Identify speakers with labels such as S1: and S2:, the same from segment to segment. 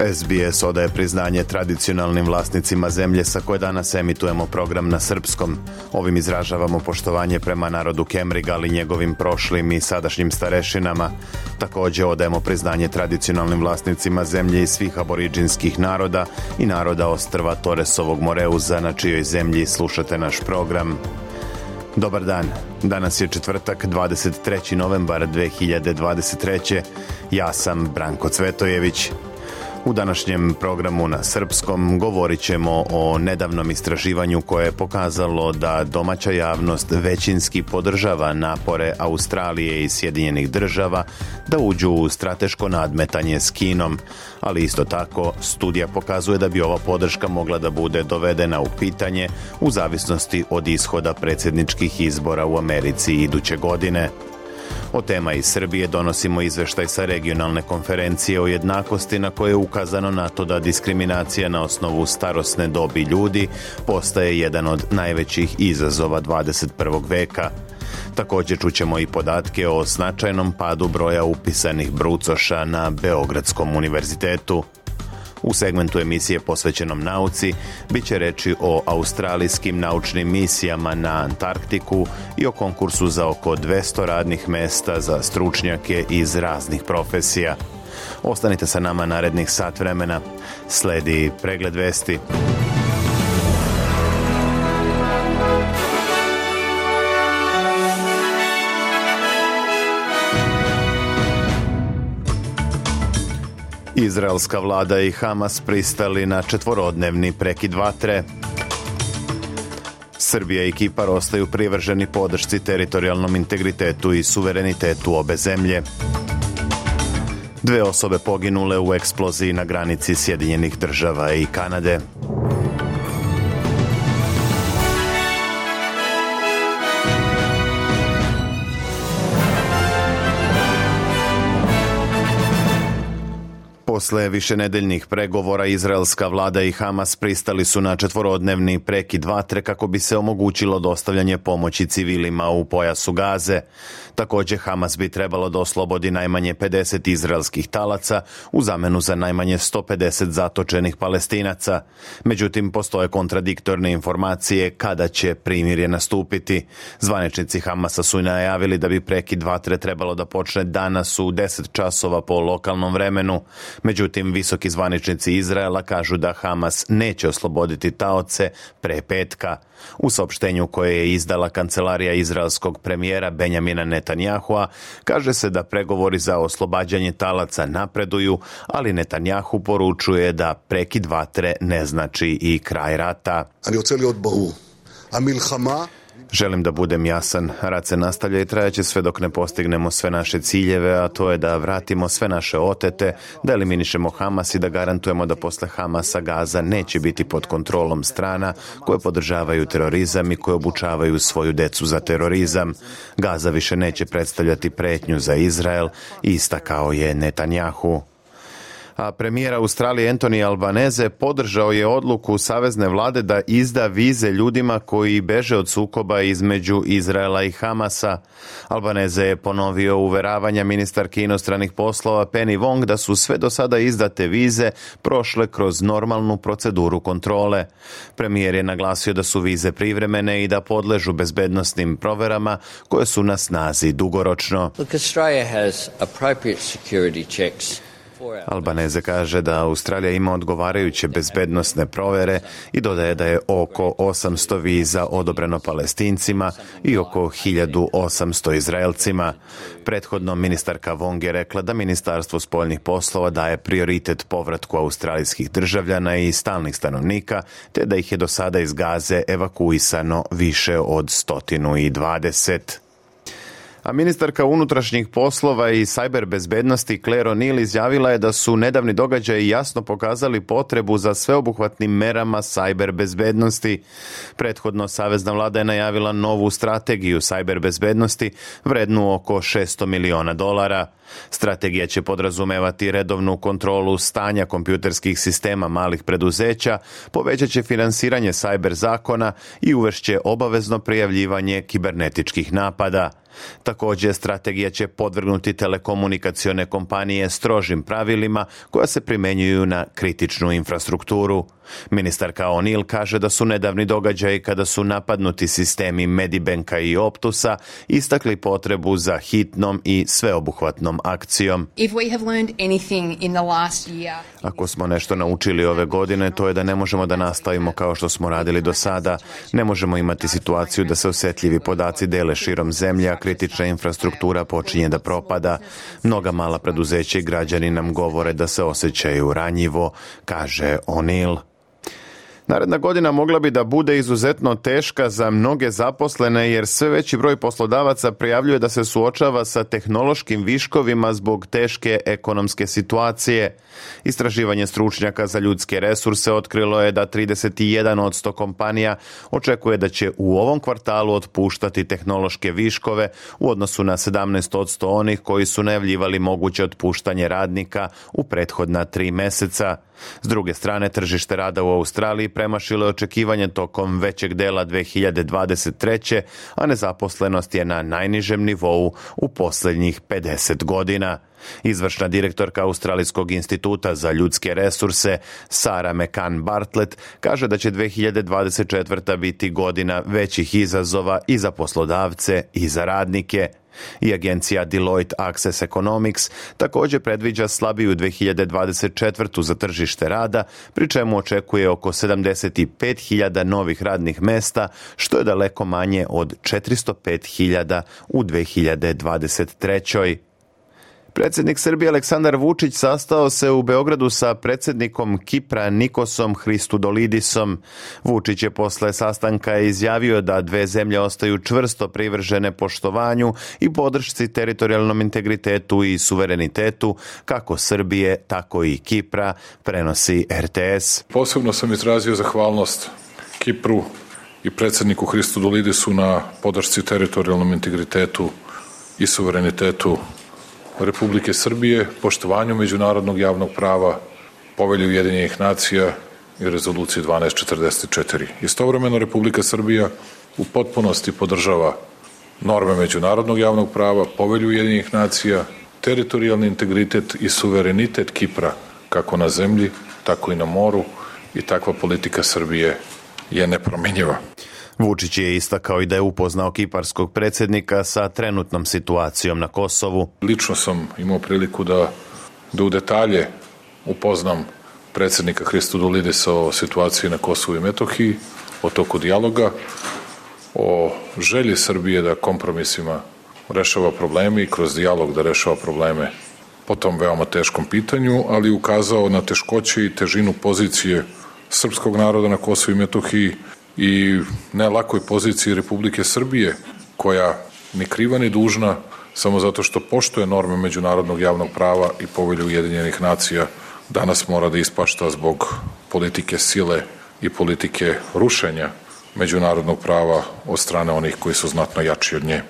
S1: SBS odaje priznanje tradicionalnim vlasnicima zemlje sa koje danas emitujemo program na srpskom. Ovim izražavamo poštovanje prema narodu Kemrig, ali njegovim prošlim i sadašnjim starešinama. Takođe odajemo priznanje tradicionalnim vlasnicima zemlje i svih aboriđinskih naroda i naroda ostrva Toresovog Moreuza na čijoj zemlji slušate naš program. Dobar dan. Danas je četvrtak, 23. novembar 2023. Ja sam Branko Cvetojević. U današnjem programu na Srpskom govorit ćemo o nedavnom istraživanju koje je pokazalo da domaća javnost većinski podržava napore Australije i Sjedinjenih država da uđu u strateško nadmetanje s Kinom, ali isto tako studija pokazuje da bi ova podrška mogla da bude dovedena u pitanje u zavisnosti od ishoda predsjedničkih izbora u Americi iduće godine. O tema iz Srbije donosimo izveštaj sa regionalne konferencije o jednakosti na koje je ukazano na to da diskriminacija na osnovu starosne dobi ljudi postaje jedan od najvećih izazova 21. veka. Takođe čućemo i podatke o značajnom padu broja upisanih brucoša na Beogradskom univerzitetu. U segmentu emisije posvećenom nauci bit će reći o australijskim naučnim misijama na Antarktiku i o konkursu za oko 200 radnih mesta za stručnjake iz raznih profesija. Ostanite sa nama narednih sat vremena. Sledi pregled vesti. Izraelska vlada i Hamas pristali na četvorodnevni prekid vatre. Srbija i Kipar ostaju privrženi podršci teritorijalnom integritetu i suverenitetu obe zemlje. Dve osobe poginule u eksploziji na granici Sjedinjenih država i Kanade. Posle višenedeljnih pregovora izraelska vlada i Hamas pristali su na četvorodnevni prekid vatre kako bi se omogućilo dostavljanje pomoći civilima u pojasu Gaze. Takođe Hamas bi trebalo da oslobodi najmanje 50 izraelskih talaca u zamenu za najmanje 150 zatočenih palestinaca. Međutim, postoje kontradiktorne informacije kada će primirje nastupiti. Zvaničnici Hamasa su najavili da bi prekid vatre trebalo da počne danas u 10 časova po lokalnom vremenu. Međutim, visoki zvaničnici Izraela kažu da Hamas neće osloboditi taoce pre petka. U saopštenju koje je izdala kancelarija izraelskog premijera Benjamina Netanjahua kaže se da pregovori za oslobađanje talaca napreduju, ali Netanjahu poručuje da prekid vatre ne znači i kraj rata. Amilhama Želim da budem jasan. Rad se nastavlja i trajaće sve dok ne postignemo sve naše ciljeve, a to je da vratimo sve naše otete, da eliminišemo Hamas i da garantujemo da posle Hamasa Gaza neće biti pod kontrolom strana koje podržavaju terorizam i koje obučavaju svoju decu za terorizam. Gaza više neće predstavljati pretnju za Izrael, ista kao je Netanjahu a premijer Australije Anthony Albanese podržao je odluku savezne vlade da izda vize ljudima koji beže od sukoba između Izraela i Hamasa. Albanese je ponovio uveravanja ministarke inostranih poslova Penny Wong da su sve do sada izdate vize prošle kroz normalnu proceduru kontrole. Premijer je naglasio da su vize privremene i da podležu bezbednostnim proverama koje su na snazi dugoročno. Look, Australia has appropriate security checks Albaneze kaže da Australija ima odgovarajuće bezbednostne provere i dodaje da je oko 800 viza odobreno palestincima i oko 1800 Izraelcima. Prethodno ministarka Wong je rekla da Ministarstvo spoljnih poslova daje prioritet povratku australijskih državljana i stalnih stanovnika, te da ih je do sada iz Gaze evakuisano više od 120. A ministarka unutrašnjih poslova i sajber bezbednosti Claire O'Neill izjavila je da su nedavni događaji jasno pokazali potrebu za sveobuhvatnim merama sajber bezbednosti. Prethodno Savezna vlada je najavila novu strategiju sajber bezbednosti vrednu oko 600 miliona dolara. Strategija će podrazumevati redovnu kontrolu stanja kompjuterskih sistema malih preduzeća, povećat će finansiranje sajber zakona i uvešće obavezno prijavljivanje kibernetičkih napada. Takođe, strategija će podvrgnuti telekomunikacione kompanije strožim pravilima koja se primenjuju na kritičnu infrastrukturu. Ministarka O'Neill kaže da su nedavni događaji kada su napadnuti sistemi Medibanka i Optusa istakli potrebu za hitnom i sveobuhvatnom akcijom. Ako smo nešto naučili ove godine, to je da ne možemo da nastavimo kao što smo radili do sada. Ne možemo imati situaciju da se osetljivi podaci dele širom zemlje, kritična infrastruktura počinje da propada, mnoga mala preduzeća i građani nam govore da se osjećaju ranjivo, kaže O'Neill. Naredna godina mogla bi da bude izuzetno teška za mnoge zaposlene jer sve veći broj poslodavaca prijavljuje da se suočava sa tehnološkim viškovima zbog teške ekonomske situacije. Istraživanje stručnjaka za ljudske resurse otkrilo je da 31 od 100 kompanija očekuje da će u ovom kvartalu otpuštati tehnološke viškove u odnosu na 17 od 100 onih koji su najavljivali moguće otpuštanje radnika u prethodna tri meseca. S druge strane, tržište rada u Australiji premašilo je očekivanje tokom većeg dela 2023. a nezaposlenost je na najnižem nivou u poslednjih 50 godina. Izvršna direktorka Australijskog instituta za ljudske resurse Sara McCann Bartlett kaže da će 2024. biti godina većih izazova i za poslodavce i za radnike – I agencija Deloitte Access Economics takođe predviđa slabiju 2024. za tržište rada, pri čemu očekuje oko 75.000 novih radnih mesta, što je daleko manje od 405.000 u 2023. Predsednik Srbije Aleksandar Vučić sastao se u Beogradu sa predsednikom Kipra Nikosom Hristudolidisom. Vučić je posle sastanka izjavio da dve zemlje ostaju čvrsto privržene poštovanju i podršci teritorijalnom integritetu i suverenitetu kako Srbije, tako i Kipra, prenosi RTS.
S2: Posebno sam izrazio zahvalnost Kipru i predsedniku Hristudolidisu na podršci teritorijalnom integritetu i suverenitetu Republike Srbije, poštovanju međunarodnog javnog prava, povelju Ujedinjenih nacija i rezoluciji 1244. Istovremeno Republika Srbija u potpunosti podržava norme međunarodnog javnog prava, povelju Ujedinjenih nacija, teritorijalni integritet i suverenitet Kipra kako na zemlji, tako i na moru i takva politika Srbije je nepromenjiva.
S1: Vučić je istakao i da je upoznao kiparskog predsednika sa trenutnom situacijom na Kosovu.
S2: Lično sam imao priliku da, da u detalje upoznam predsednika Hristo Dolidesa o situaciji na Kosovu i Metohiji, o toku dijaloga, o želji Srbije da kompromisima rešava probleme i kroz dijalog da rešava probleme po tom veoma teškom pitanju, ali ukazao na teškoće i težinu pozicije srpskog naroda na Kosovu i Metohiji i nelakoj poziciji Republike Srbije, koja ni kriva ni dužna, samo zato što poštoje norme međunarodnog javnog prava i povelju Ujedinjenih nacija, danas mora da ispašta zbog politike sile i politike rušenja međunarodnog prava od strane onih koji su znatno jači od nje.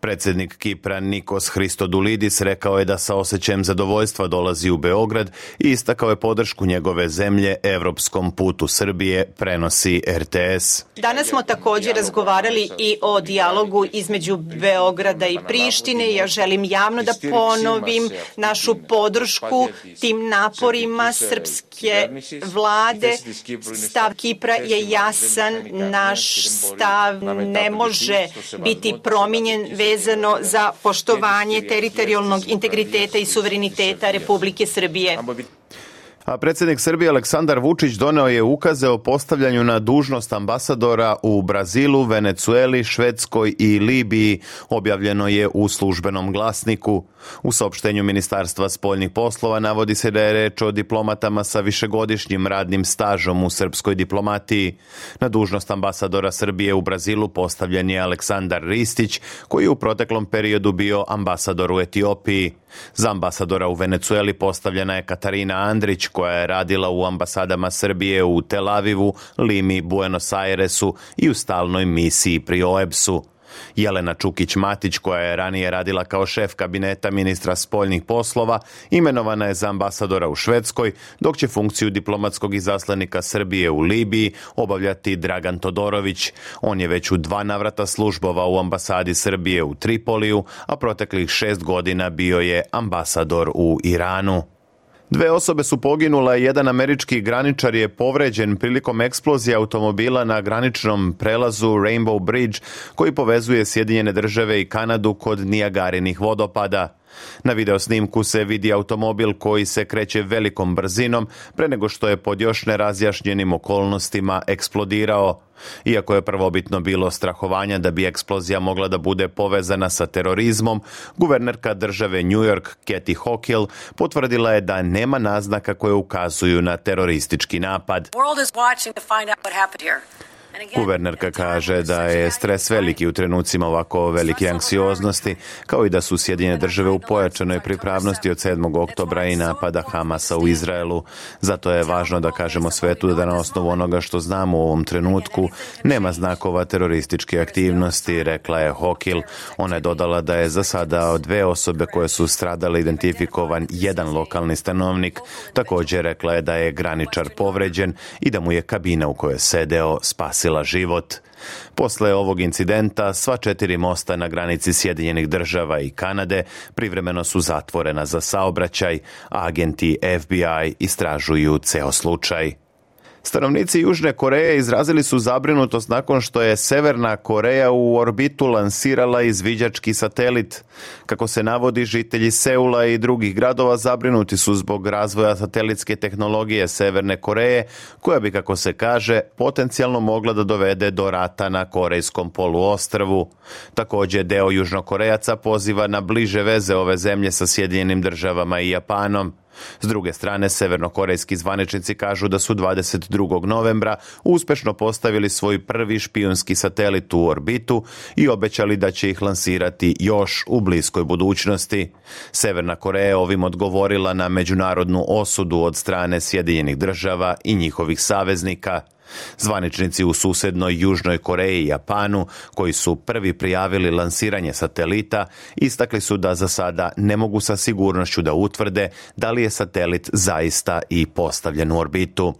S1: Predsednik Kipra Nikos Christodulidis rekao je da sa osjećajem zadovoljstva dolazi u Beograd i istakao je podršku njegove zemlje evropskom putu Srbije, prenosi RTS.
S3: Danas smo takođe razgovarali i o dijalogu između Beograda i Prištine. Ja želim javno da ponovim našu podršku tim naporima srpske da vlade. Da stav Kipra je jasan, naš stav ne da može biti promenjen već vezano za poštovanje teritorijalnog integriteta i suvereniteta Republike Srbije.
S1: A predsednik Srbije Aleksandar Vučić doneo je ukaze o postavljanju na dužnost ambasadora u Brazilu, Venecueli, Švedskoj i Libiji, objavljeno je u službenom glasniku. U saopštenju Ministarstva spoljnih poslova navodi se da je reč o diplomatama sa višegodišnjim radnim stažom u srpskoj diplomatiji. Na dužnost ambasadora Srbije u Brazilu postavljen je Aleksandar Ristić, koji je u proteklom periodu bio ambasador u Etiopiji. Za ambasadora u Venecueli postavljena je Katarina Andrić, koja je radila u ambasadama Srbije u Tel Avivu, Limi, Buenos Airesu i u stalnoj misiji pri OEBS-u. Jelena Čukić-Matić, koja je ranije radila kao šef kabineta ministra spoljnih poslova, imenovana je za ambasadora u Švedskoj, dok će funkciju diplomatskog izaslanika Srbije u Libiji obavljati Dragan Todorović. On je već u dva navrata službova u ambasadi Srbije u Tripoliju, a proteklih šest godina bio je ambasador u Iranu. Dve osobe su poginule, jedan američki graničar je povređen prilikom eksplozije automobila na graničnom prelazu Rainbow Bridge koji povezuje Sjedinjene države i Kanadu kod Nijagarinih vodopada. Na videosnimku se vidi automobil koji se kreće velikom brzinom pre nego što je pod još nerazjašnjenim okolnostima eksplodirao. Iako je prvobitno bilo strahovanja da bi eksplozija mogla da bude povezana sa terorizmom, guvernerka države New York Kathy Hochul potvrdila je da nema naznaka koje ukazuju na teroristički napad. world is watching to find out what happened here. Guvernerka kaže da je stres veliki u trenucima ovako velike anksioznosti, kao i da su Sjedinjene države u pojačanoj pripravnosti od 7. oktobra i napada Hamasa u Izraelu. Zato je važno da kažemo svetu da na osnovu onoga što znamo u ovom trenutku nema znakova terorističke aktivnosti, rekla je Hokil. Ona je dodala da je za sada od dve osobe koje su stradale identifikovan jedan lokalni stanovnik. Također rekla je da je graničar povređen i da mu je kabina u kojoj je sedeo spasila spasila život. Posle ovog incidenta sva četiri mosta na granici Sjedinjenih država i Kanade privremeno su zatvorena za saobraćaj, a agenti FBI istražuju ceo slučaj. Stanovnici Južne Koreje izrazili su zabrinutost nakon što je Severna Koreja u orbitu lansirala izviđački satelit. Kako se navodi, žitelji Seula i drugih gradova zabrinuti su zbog razvoja satelitske tehnologije Severne Koreje, koja bi, kako se kaže, potencijalno mogla da dovede do rata na Korejskom poluostrvu. Takođe, deo Južnokorejaca poziva na bliže veze ove zemlje sa Sjedinjenim državama i Japanom. S druge strane, severnokorejski zvaničnici kažu da su 22. novembra uspešno postavili svoj prvi špijunski satelit u orbitu i obećali da će ih lansirati još u bliskoj budućnosti. Severna Koreja ovim odgovorila na međunarodnu osudu od strane Sjedinjenih država i njihovih saveznika – Zvaničnici u susednoj Južnoj Koreji i Japanu, koji su prvi prijavili lansiranje satelita, istakli su da za sada ne mogu sa sigurnošću da utvrde da li je satelit zaista i postavljen u orbitu.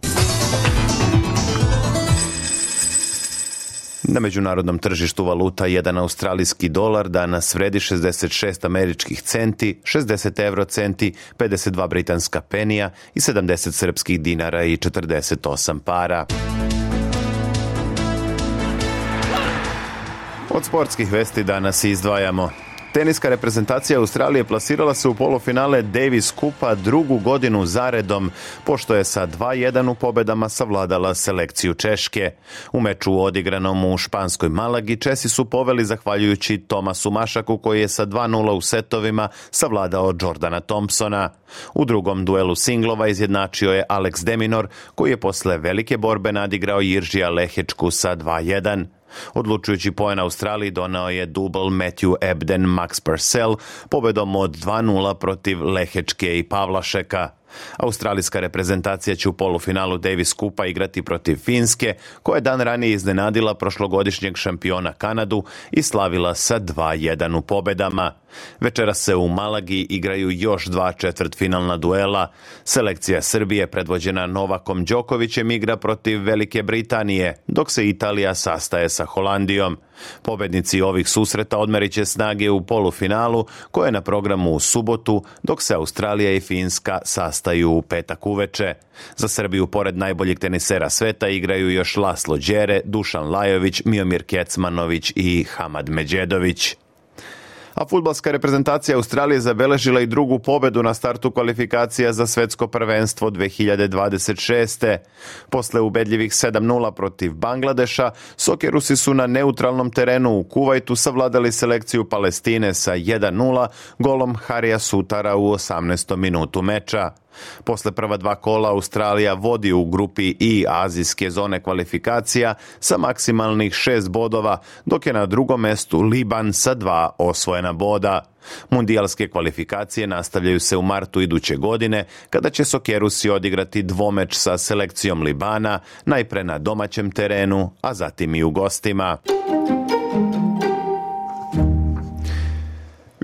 S1: Na međunarodnom tržištu valuta jedan australijski dolar danas vredi 66 američkih centi, 60 euro centi, 52 britanska penija i 70 srpskih dinara i 48 para. Od sportskih vesti danas izdvajamo. Teniska reprezentacija Australije plasirala se u polufinale Davis Kupa drugu godinu zaredom, pošto je sa 2-1 u pobedama savladala selekciju Češke. U meču odigranom u Španskoj Malagi Česi su poveli zahvaljujući Tomasu Mašaku koji je sa 2-0 u setovima savladao Jordana Thompsona. U drugom duelu singlova izjednačio je Alex Deminor koji je posle velike borbe nadigrao Jiržija Lehečku sa 2-1. Odlučujući poen Australiji donao je dubl Matthew Ebden Max Purcell pobedom od 2-0 protiv Lehečke i Pavlašeka. Australijska reprezentacija će u polufinalu Davis Kupa igrati protiv Finske, koja je dan ranije iznenadila prošlogodišnjeg šampiona Kanadu i slavila sa 2-1 u pobedama. Večera se u Malagi igraju još dva četvrtfinalna duela. Selekcija Srbije predvođena Novakom Đokovićem igra protiv Velike Britanije, dok se Italija sastaje sa Holandijom. Pobednici ovih susreta odmeriće snage u polufinalu koje je na programu u subotu dok se Australija i Finska sastaju u petak uveče. Za Srbiju pored najboljih tenisera sveta igraju još Laslo Đere, Dušan Lajović, Miomir Kecmanović i Hamad Međedović a futbalska reprezentacija Australije zabeležila i drugu pobedu na startu kvalifikacija za svetsko prvenstvo 2026. Posle ubedljivih 7-0 protiv Bangladeša, Sokerusi su na neutralnom terenu u Kuvajtu savladali selekciju Palestine sa 1-0 golom Harija Sutara u 18. minutu meča. Posle prva dva kola Australija vodi u grupi i azijske zone kvalifikacija sa maksimalnih šest bodova, dok je na drugom mestu Liban sa dva osvojena boda. Mundijalske kvalifikacije nastavljaju se u martu iduće godine, kada će Sokerusi odigrati dvomeč sa selekcijom Libana, najpre na domaćem terenu, a zatim i u gostima.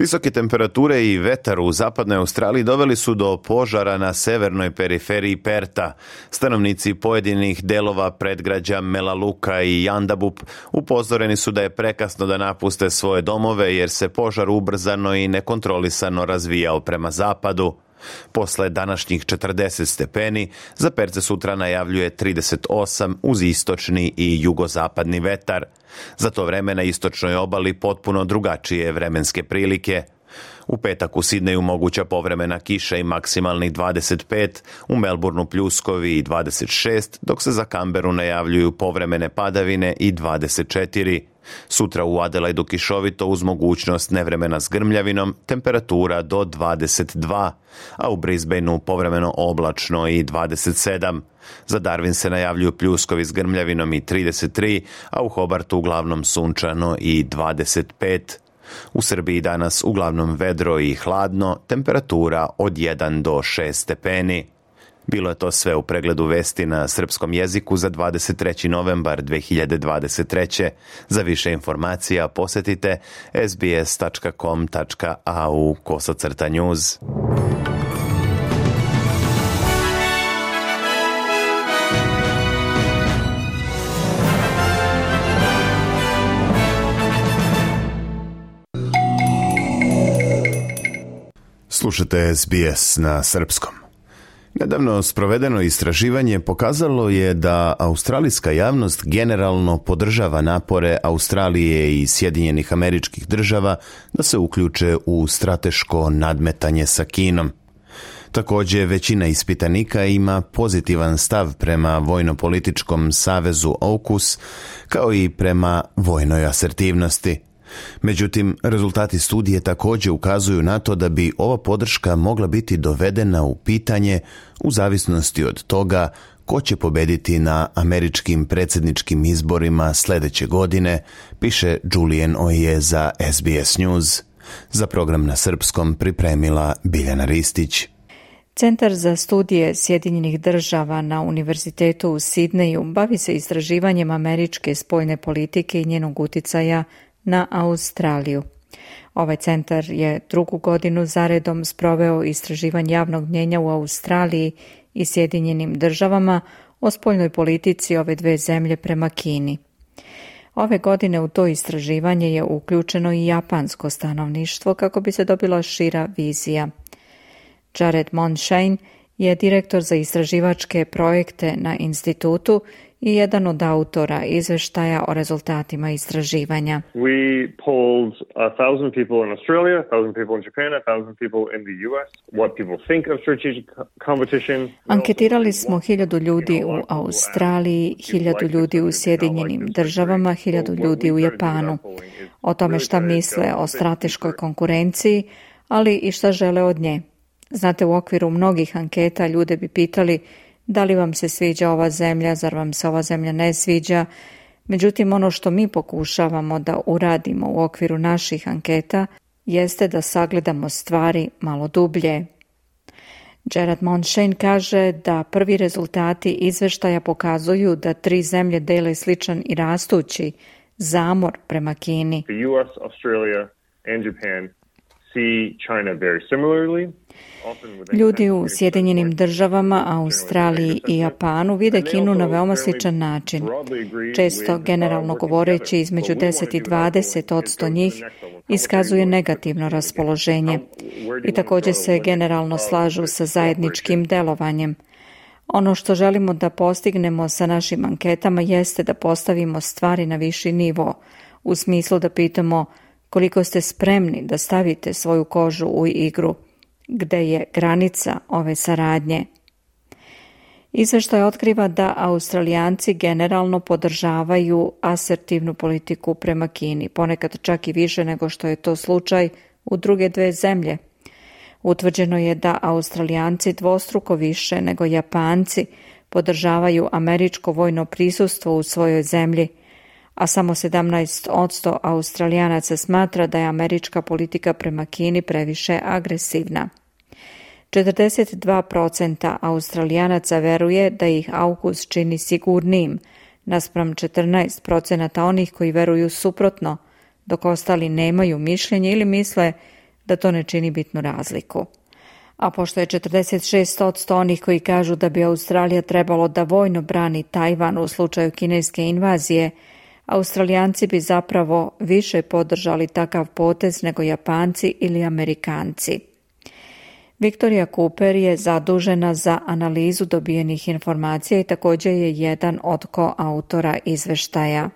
S1: Visoke temperature i vetar u zapadnoj Australiji doveli su do požara na severnoj periferiji Perta. Stanovnici pojedinih delova predgrađa Melaluka i Jandabup upozoreni su da je prekasno da napuste svoje domove jer se požar ubrzano i nekontrolisano razvijao prema zapadu. Posle današnjih 40 stepeni, za Perce sutra najavljuje 38 uz istočni i jugozapadni vetar. Za to vreme na istočnoj obali potpuno drugačije vremenske prilike – U petak u Sidneju moguća povremena kiša i maksimalni 25, u Melbourneu pljuskovi i 26, dok se za Kamberu najavljuju povremene padavine i 24. Sutra u Adelaidu kišovito uz mogućnost nevremena s grmljavinom, temperatura do 22, a u Brisbaneu povremeno oblačno i 27. Za Darwin se najavljuju pljuskovi s grmljavinom i 33, a u Hobartu uglavnom sunčano i 25. U Srbiji danas uglavnom vedro i hladno, temperatura od 1 do 6 stepeni. Bilo je to sve u pregledu vesti na srpskom jeziku za 23. novembar 2023. Za više informacija posetite sbs.com.au kosacrta news. Slušate SBS na srpskom. Nedavno sprovedeno istraživanje pokazalo je da australijska javnost generalno podržava napore Australije i Sjedinjenih američkih država da se uključe u strateško nadmetanje sa Kinom. Takođe, većina ispitanika ima pozitivan stav prema Vojnopolitičkom savezu AUKUS kao i prema vojnoj asertivnosti – Međutim, rezultati studije takođe ukazuju na to da bi ova podrška mogla biti dovedena u pitanje u zavisnosti od toga ko će pobediti na američkim predsedničkim izborima sledeće godine, piše Julian Oje za SBS News. Za program na srpskom pripremila Biljana Ristić.
S4: Centar za studije Sjedinjenih država na Univerzitetu u Sidneju bavi se istraživanjem američke spojne politike i njenog uticaja na Australiju. Ovaj centar je drugu godinu zaredom sproveo istraživanje javnog mnjenja u Australiji i Sjedinjenim državama o spoljnoj politici ove dve zemlje prema Kini. Ove godine u to istraživanje je uključeno i japansko stanovništvo kako bi se dobila šira vizija. Jared Monshine je direktor za istraživačke projekte na institutu i jedan od autora izveštaja o rezultatima istraživanja. We polled 1000 people in Australia, 1000 people in Japan, 1000 people in the US, what people think of strategic competition. Anketirali smo 1000 ljudi u Australiji, 1000 ljudi u Sjedinjenim državama, 1000 ljudi u Japanu. O tome šta misle o strateškoj konkurenciji, ali i šta žele od nje. Znate, u okviru mnogih anketa ljude bi pitali – da li vam se sviđa ova zemlja, zar vam se ova zemlja ne sviđa. Međutim, ono što mi pokušavamo da uradimo u okviru naših anketa jeste da sagledamo stvari malo dublje. Gerard Monshane kaže da prvi rezultati izveštaja pokazuju da tri zemlje dele sličan i rastući zamor prema Kini. The US, Australia and Japan see China very similarly. Ljudi u Sjedinjenim državama, Australiji i Japanu vide Kinu na veoma sličan način. Često, generalno govoreći, između 10 i 20 odsto njih iskazuje negativno raspoloženje i također se generalno slažu sa zajedničkim delovanjem. Ono što želimo da postignemo sa našim anketama jeste da postavimo stvari na viši nivo, u smislu da pitamo koliko ste spremni da stavite svoju kožu u igru – gde je granica ove saradnje. Izveštaj otkriva da Australijanci generalno podržavaju asertivnu politiku prema Kini, ponekad čak i više nego što je to slučaj u druge dve zemlje. Utvrđeno je da Australijanci dvostruko više nego Japanci podržavaju američko vojno prisustvo u svojoj zemlji – a samo 17% australijanaca smatra da je američka politika prema Kini previše agresivna. 42% australijanaca veruje da ih AUKUS čini sigurnijim, naspram 14% onih koji veruju suprotno, dok ostali nemaju mišljenje ili misle da to ne čini bitnu razliku. A pošto je 46% onih koji kažu da bi Australija trebalo da vojno brani Tajvan u slučaju kineske invazije, Australijanci bi zapravo više podržali takav potez nego Japanci ili Amerikanci. Victoria Cooper je zadužena za analizu dobijenih informacija i takođe je jedan od koautora izveštaja.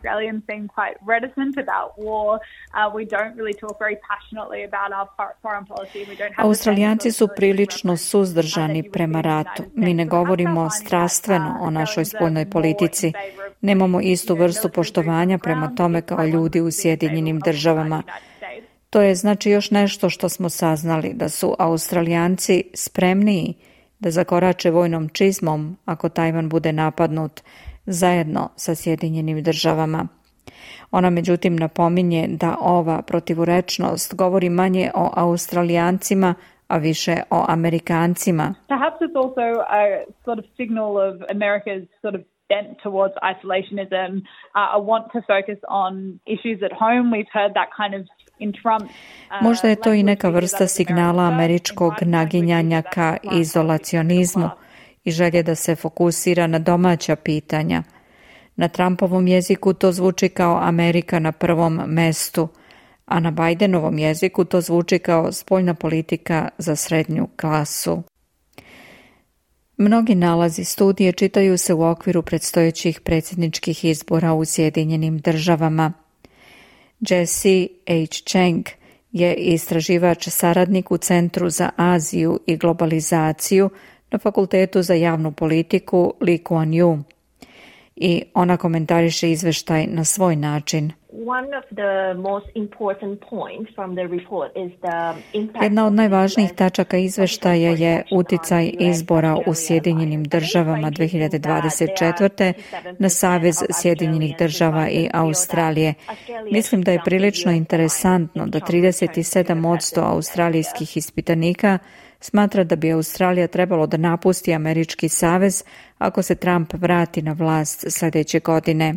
S4: Uh, Australijanci su prilično suzdržani prema ratu. Mi ne govorimo strastveno uh, o našoj spoljnoj politici. Nemamo istu vrstu poštovanja prema tome kao ljudi u Sjedinjenim državama. To je znači još nešto što smo saznali, da su Australijanci spremniji da zakorače vojnom čizmom ako Tajvan bude napadnut zajedno sa Sjedinjenim državama. Ona međutim napominje da ova protivurečnost govori manje o Australijancima, a više o Amerikancima. Perhaps it's also a sort of signal of America's sort of bent towards isolationism, uh, a want to focus on issues at home. We've heard that kind of Uh, Možda je to i neka vrsta signala američkog naginjanja ka izolacionizmu i želje da se fokusira na domaća pitanja. Na Trumpovom jeziku to zvuči kao Amerika na prvom mestu, a na Bidenovom jeziku to zvuči kao spoljna politika za srednju klasu. Mnogi nalazi studije čitaju se u okviru predstojećih predsjedničkih izbora u Sjedinjenim državama – Jesse H. Cheng je istraživač saradnik u Centru za Aziju i globalizaciju na Fakultetu za javnu politiku Lee Kuan Yew i ona komentariše izveštaj na svoj način – Jedna od najvažnijih tačaka izveštaja je uticaj izbora u Sjedinjenim državama 2024. na Savez Sjedinjenih država i Australije. Mislim da je prilično interesantno da 37% australijskih ispitanika smatra da bi Australija trebalo da napusti Američki savez ako se Trump vrati na vlast sljedeće godine.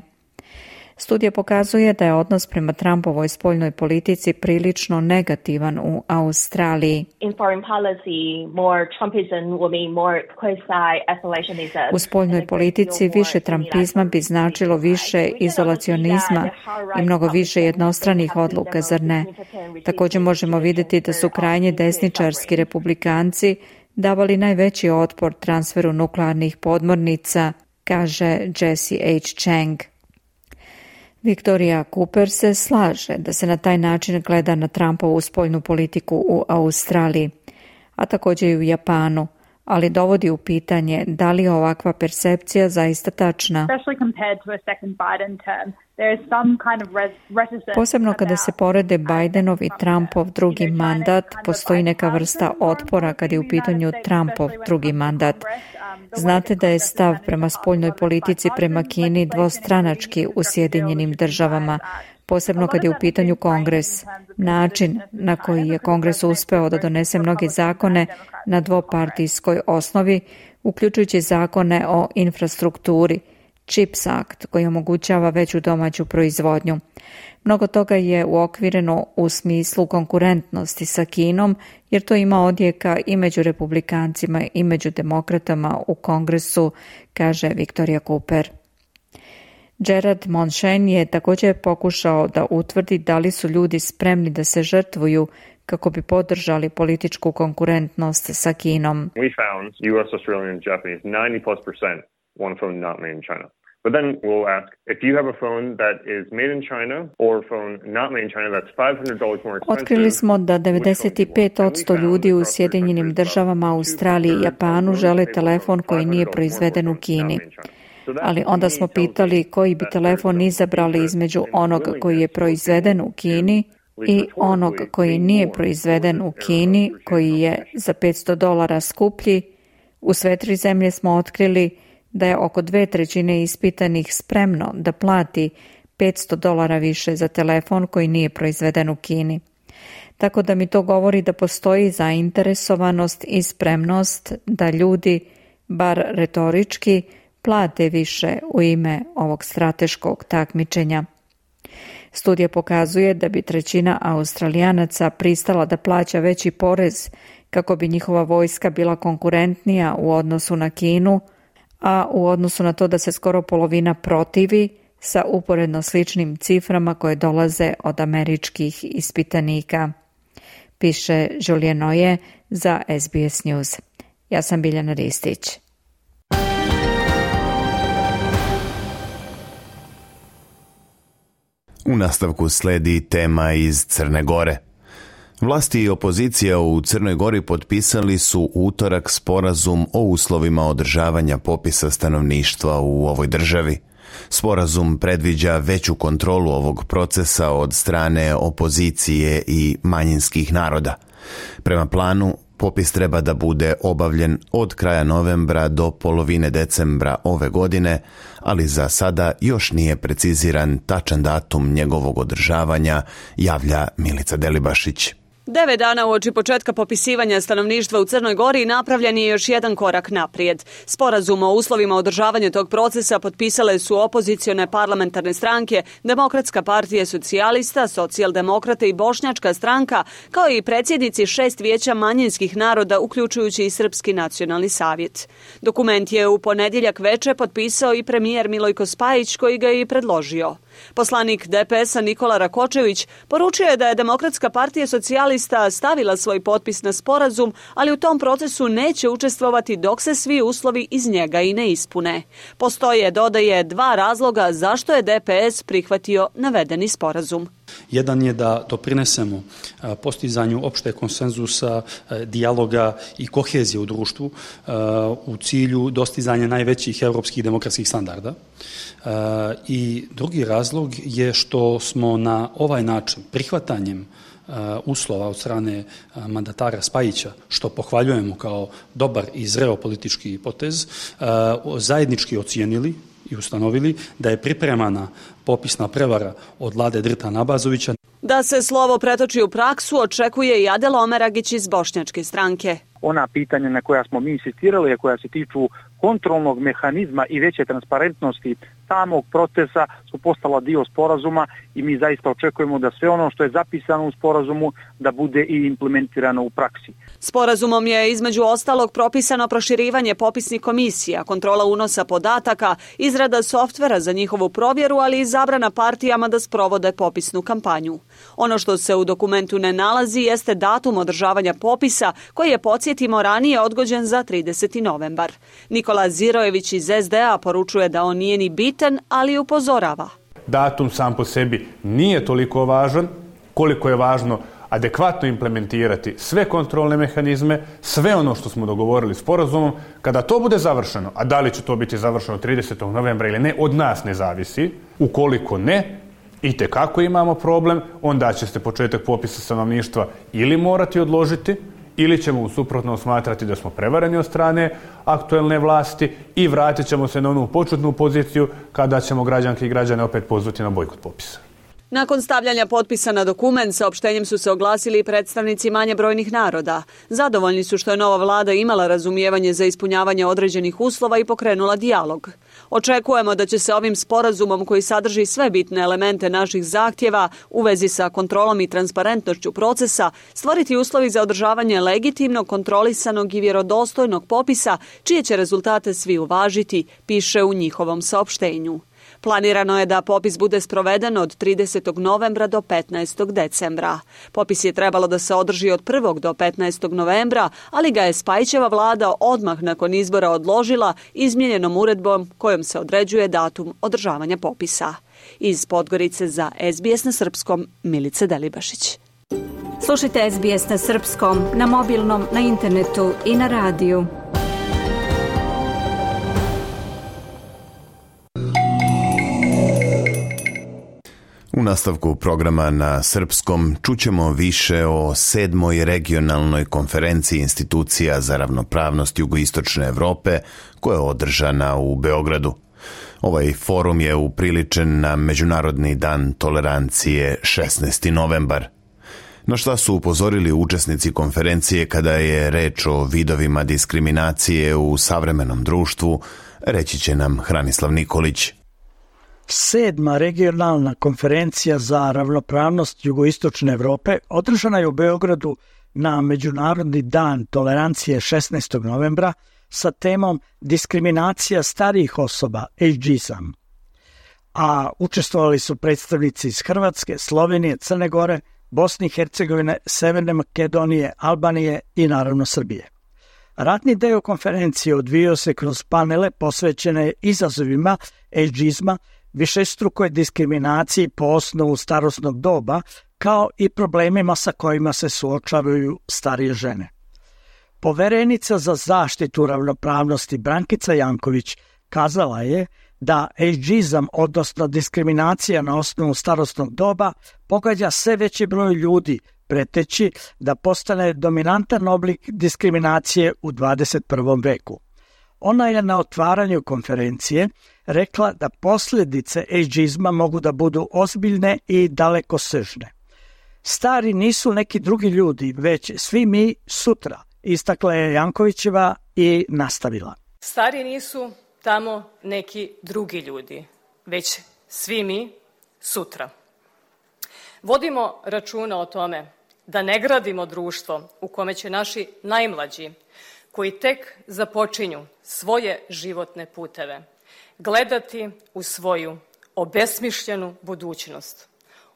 S4: Studija pokazuje da je odnos prema Trumpovoj spoljnoj politici prilično negativan u Australiji. U spoljnoj politici više trumpizma bi značilo više izolacionizma i mnogo više jednostranih odluka, zar ne? Također možemo videti da su krajnje desničarski republikanci davali najveći otpor transferu nuklearnih podmornica, kaže Jesse H. Chang. Viktorija Cooper se slaže da se na taj način gleda na Trumpovu spoljnu politiku u Australiji, a takođe i u Japanu – ali dovodi u pitanje da li je ovakva percepcija zaista tačna. Posebno kada se porede Bidenov i Trumpov drugi mandat, postoji neka vrsta otpora kada je u pitanju Trumpov drugi mandat. Um, Znate da je stav prema spoljnoj politici prema Kini dvostranački u Sjedinjenim državama posebno kad je u pitanju Kongres. Način na koji je Kongres uspeo da donese mnoge zakone na dvopartijskoj osnovi, uključujući zakone o infrastrukturi, CHIPS Act koji omogućava veću domaću proizvodnju. Mnogo toga je uokvireno u smislu konkurentnosti sa Kinom, jer to ima odjeka i među republikancima i među demokratama u kongresu, kaže Viktorija Cooper. Gerard Monshane je takođe pokušao da utvrdi da li su ljudi spremni da se žrtvuju kako bi podržali političku konkurentnost sa Kinom. We found US, Australian and Japanese 90 plus percent want a phone not made in China. But then we'll ask if you have a phone that is made in China or a phone not made in China that's $500 more expensive. Otkrili smo da 95% ljudi u Sjedinjenim državama, Australiji i Japanu žele telefon koji nije proizveden u Kini ali onda smo pitali koji bi da telefon izabrali da između onog koji je proizveden u Kini i onog koji nije proizveden u Kini, koji je za 500 dolara skuplji, u sve tri zemlje smo otkrili da je oko dve trećine ispitanih spremno da plati 500 dolara više za telefon koji nije proizveden u Kini. Tako da mi to govori da postoji zainteresovanost i spremnost da ljudi, bar retorički, plate više u ime ovog strateškog takmičenja. Studija pokazuje da bi trećina Australijanaca pristala da plaća veći porez kako bi njihova vojska bila konkurentnija u odnosu na Kinu, a u odnosu na to da se skoro polovina protivi sa uporedno sličnim ciframa koje dolaze od američkih ispitanika. Piše Žuljenoje za SBS News. Ja sam Biljana Ristić.
S1: U nastavku sledi tema iz Crne Gore. Vlasti i opozicija u Crnoj Gori potpisali su utorak sporazum o uslovima održavanja popisa stanovništva u ovoj državi. Sporazum predviđa veću kontrolu ovog procesa od strane opozicije i manjinskih naroda. Prema planu, Popis treba da bude obavljen od kraja novembra do polovine decembra ove godine, ali za sada još nije preciziran tačan datum njegovog održavanja, javlja Milica Delibašić.
S5: Deve dana uoči početka popisivanja stanovništva u Crnoj Gori napravljen je još jedan korak naprijed. Sporazum o uslovima održavanja tog procesa potpisale su opozicione parlamentarne stranke, Demokratska partija socijalista, socijaldemokrate i Bošnjačka stranka, kao i predsjednici šest vijeća manjinskih naroda, uključujući i Srpski nacionalni savjet. Dokument je u ponedjeljak veče potpisao i premijer Milojko Spajić koji ga je i predložio. Poslanik DPS-a Nikola Rakočević poručio je da je Demokratska partija socijalista stavila svoj potpis na sporazum, ali u tom procesu neće učestvovati dok se svi uslovi iz njega i ne ispune. Postoje, dodaje, dva razloga zašto je DPS prihvatio navedeni sporazum.
S6: Jedan je da doprinesemo postizanju opšte konsenzusa, dijaloga i kohezije u društvu u cilju dostizanja najvećih evropskih demokratskih standarda. I drugi razlog je što smo na ovaj način prihvatanjem e, uslova od strane e, mandatara Spajića, što pohvaljujemo kao dobar i zreo politički potez, e, zajednički ocijenili i ustanovili da je pripremana popisna prevara od vlade Drta Nabazovića.
S5: Da se slovo pretoči u praksu očekuje i Adela Omeragić iz Bošnjačke stranke.
S7: Ona pitanja na koja smo mi insistirali, a koja se tiču kontrolnog mehanizma i veće transparentnosti samog procesa su postala dio sporazuma i mi zaista očekujemo da sve ono što je zapisano u sporazumu da bude i implementirano u praksi.
S5: Sporazumom je između ostalog propisano proširivanje popisnih komisija, kontrola unosa podataka, izrada softvera za njihovu provjeru, ali i zabrana partijama da sprovode popisnu kampanju. Ono što se u dokumentu ne nalazi jeste datum održavanja popisa koji je, podsjetimo, ranije odgođen za 30. novembar. Nikola Zirojević iz SDA poručuje da on nije ni bit bitan, ali upozorava.
S8: Datum sam po sebi nije toliko važan koliko je važno adekvatno implementirati sve kontrolne mehanizme, sve ono što smo dogovorili s porazumom. Kada to bude završeno, a da li će to biti završeno 30. novembra ili ne, od nas ne zavisi. Ukoliko ne, i te kako imamo problem, onda će se početak popisa stanovništva ili morati odložiti, ili ćemo u suprotnom smatrati da smo prevareni od strane aktuelne vlasti i vratit ćemo se na onu početnu poziciju kada ćemo građanke i građane opet pozvati na bojkot popisa.
S5: Nakon stavljanja potpisa na dokument, saopštenjem su se oglasili i predstavnici manje brojnih naroda. Zadovoljni su što je nova vlada imala razumijevanje za ispunjavanje određenih uslova i pokrenula dijalog. Očekujemo da će se ovim sporazumom koji sadrži sve bitne elemente naših zahtjeva u vezi sa kontrolom i transparentnošću procesa stvoriti uslovi za održavanje legitimnog, kontrolisanog i vjerodostojnog popisa čije će rezultate svi uvažiti, piše u njihovom saopštenju. Planirano je da popis bude sproveden od 30. novembra do 15. decembra. Popis je trebalo da se održi od 1. do 15. novembra, ali ga je Spajićeva vlada odmah nakon izbora odložila izmjenjenom uredbom kojom se određuje datum održavanja popisa. Iz Podgorice za SBS na Srpskom, Milice Delibašić. Slušajte SBS na Srpskom, na mobilnom, na internetu i na radiju.
S1: U nastavku programa na Srpskom čućemo više o sedmoj regionalnoj konferenciji institucija za ravnopravnost jugoistočne Evrope koja je održana u Beogradu. Ovaj forum je upriličen na Međunarodni dan tolerancije 16. novembar. Na šta su upozorili učesnici konferencije kada je reč o vidovima diskriminacije u savremenom društvu, reći će nam Hranislav Nikolić –
S9: Sedma regionalna konferencija za ravnopravnost jugoistočne Evrope održana je u Beogradu na Međunarodni dan tolerancije 16. novembra sa temom diskriminacija starijih osoba, ageism. A učestvovali su predstavnici iz Hrvatske, Slovenije, Crne Gore, Bosne i Hercegovine, Severne Makedonije, Albanije i naravno Srbije. Ratni deo konferencije odvio se kroz panele posvećene izazovima ageizma višestrukoj diskriminaciji po osnovu starosnog doba, kao i problemima sa kojima se suočavaju starije žene. Poverenica za zaštitu ravnopravnosti Brankica Janković kazala je da ageizam, odnosno diskriminacija na osnovu starostnog doba, pogađa sve veći broj ljudi, preteći da postane dominantan oblik diskriminacije u 21. veku. Ona je na otvaranju konferencije rekla da posljedice ageizma mogu da budu ozbiljne i daleko sežne. Stari nisu neki drugi ljudi, već svi mi sutra, istakla je Jankovićeva i nastavila.
S10: Stari nisu tamo neki drugi ljudi, već svi mi sutra. Vodimo računa o tome da ne gradimo društvo u kome će naši najmlađi koji tek započinju svoje životne puteve, gledati u svoju obesmišljenu budućnost,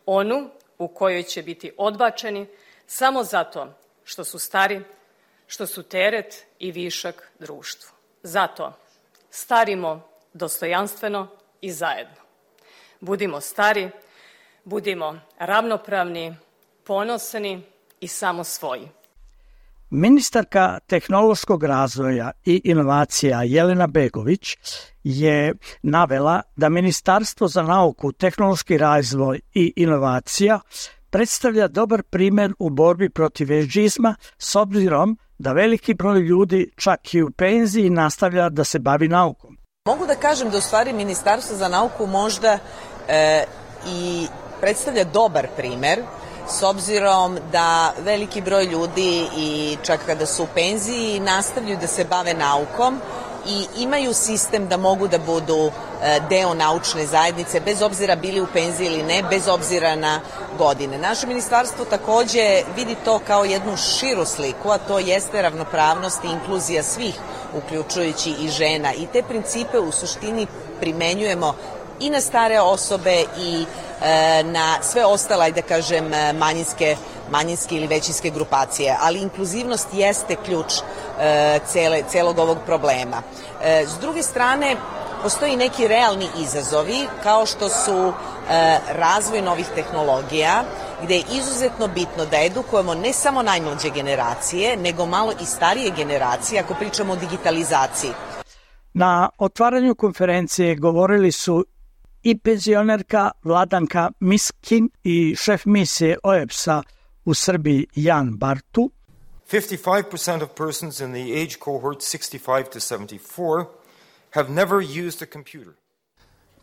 S10: onu u kojoj će biti odbačeni samo zato što su stari, što su teret i višak društvu. Zato starimo dostojanstveno i zajedno. Budimo stari, budimo ravnopravni, ponosni i samo svoji.
S9: Ministarka tehnološkog razvoja i inovacija Jelena Begović je navela da Ministarstvo za nauku, tehnološki razvoj i inovacija predstavlja dobar primer u borbi protiv vežizma s obzirom da veliki broj ljudi čak i u penziji nastavlja da se bavi naukom.
S11: Mogu da kažem da u stvari Ministarstvo za nauku možda e, i predstavlja dobar primer s obzirom da veliki broj ljudi i čak kada su u penziji nastavljaju da se bave naukom i imaju sistem da mogu da budu e, deo naučne zajednice, bez obzira bili u penziji ili ne, bez obzira na godine. Naše ministarstvo takođe vidi to kao jednu širu sliku, a to jeste ravnopravnost i inkluzija svih, uključujući i žena. I te principe u suštini primenjujemo i na stare osobe i e, na sve ostale, da kažem, e, manjinske manjinske ili većinske grupacije, ali inkluzivnost jeste ključ e, cele, celog ovog problema. s druge strane, postoji neki realni izazovi kao što su razvoj novih tehnologija, gde je izuzetno bitno da edukujemo ne samo najmlađe generacije, nego malo i starije generacije ako pričamo o digitalizaciji.
S9: Na otvaranju konferencije govorili su i penzionerka Vladanka Miskin i šef misije OEPS-a u Srbiji Jan Bartu.
S12: 55%
S9: of persons in the age cohort
S12: 65 to 74 have never used a computer.